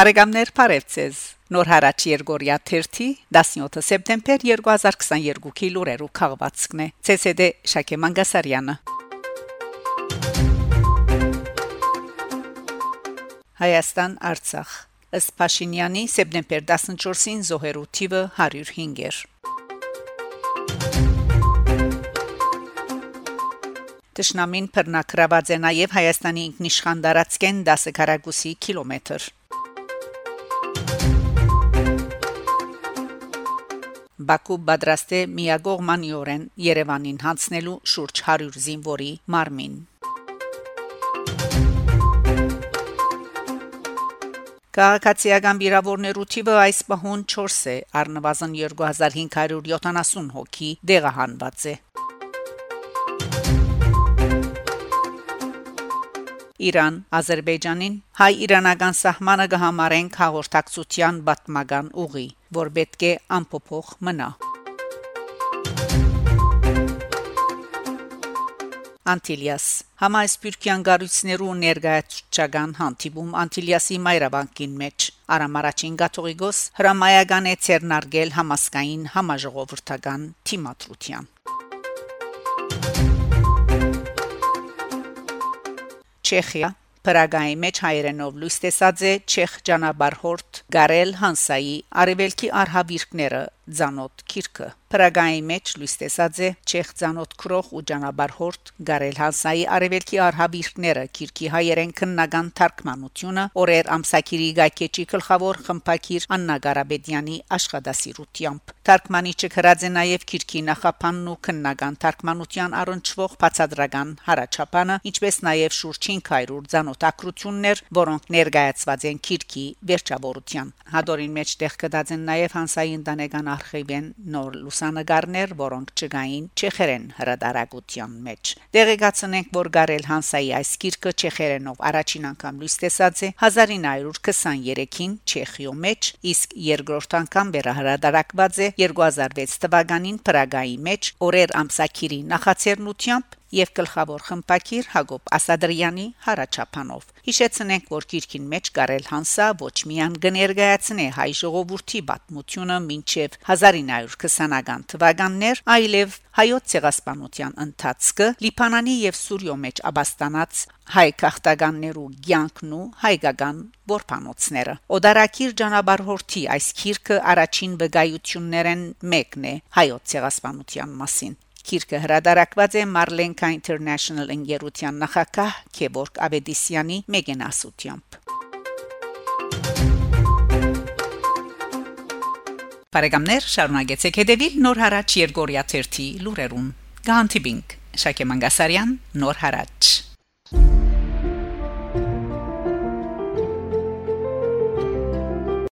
Բարեկամներ Փարեվցես Նոր հարաճ Երգորիա 30 17 սեպտեմբեր 2022-ի լուրերով քաղվածքն է ՑՍԴ Շակե Մանգասարյանը Հայաստան Արցախ ըստ Փաշինյանի սեպտեմբեր 14-ին զոհերու թիվը 105 էր Տշնամին բռնակրաված է նաև Հայաստանի ինքնիշխան դարածքեն 10 քառակուսի կիլոմետր Բաքու պատրաստ է միագողմանիորեն Երևանին հանձնելու շուրջ 100 զինվորի մարմին։ Քաղաքացիական վիրավորներու թիվը այս պահուն 4 է, առնվազն 2570 հոգի դեղահանված է։ Իրան Ադրբեջանին հայ-իրանական սահմանը կհամարեն հաղորդակցության պատմական ուղի, որ պետք է ամփոփող մնա։ Անտիլիաս. Համայսպիրկյան գարույցներու ներգայացուցչական հանդիպում Անտիլիասի Մայրաբանկին մեջ. Արամարաչին Գաթողիկոս հրամայական է ցերնարգել համասկային համաժողովրդական թիմատրության Չեխիա Պրագայի մեջ հայերենով լույս տեսած է չեխ ճանապարհորդ Գարել Հանսայի արևելքի արհավիրքները ցանոթ քիրքը Պրագայի մեջ լույս տեսած է չեխ ցանոթ քրող ու ճանապարհորդ Գարել Հանսայի արևելքի արհավիրքները քիրքի հայերեն քննական թարգմանությունը օրեր ամսակիրի գայքեչի գլխավոր խմփակիր Աննա Գարաբեդյանի աշխատասիրությամբ թարգմանիչը գրած է նաև քիրքի նախապանն ու քննական թարգմանության առնչվող բացադրական հարաճապանը ինչպես նաև շուրջ 500 ցանոթակրություններ որոնք ներկայացված են քիրքի վերջավորության հադորին մեջ տեղ կդած են նաև Հանսայի ընտանեկան արխիվեն նոր լուսանգարներ, որոնք չգային չեխերեն հրադարագության մեջ։ Դեղեկացնենք, որ Գարել Հանսայի այս գիրքը չեխերենով առաջին անգամ լույս տեսած է 1923-ին Չեխիո մեջ, իսկ երկրորդ անգամ վերահրատարակված է 2006 թվականին Պրագայի մեջ օրեր ամսակիրի նախաձեռնությամբ եւ գլխավոր խմպակիր Հակոբ Ասադրյանի հարաճապանով։ Հիշեցնենք, որ քիրքին մեջ կարել Հանսա ոչ միայն կներկայացնե հայ ժողովրդի պատմությունը մինչև 1920-ական թվականներ, այլև հայոց ցեղասպանության ընթացքը Լիբանանի եւ Սուրիո մեջ աբաստանած հայ քաղաքտականներու ցանկն ու հայկական որփանոցները Օդարակիր ճանապարհորդի այս քիրքը առաջին վկայություններն մեկն է հայոց ցեղասպանության մասին Քիրքը հրադարակված է Marlenka International ընկերության նախակահ Քեբորգ Աբեդիսյանի մեգենասությամբ։ Բարեկամներ, շարունակեցեք հետևել Նոր հարաճ Երգորիա 1-ի լուրերուն։ Գանտիբինգ Շակե Մանգասարյան, Նոր հարաճ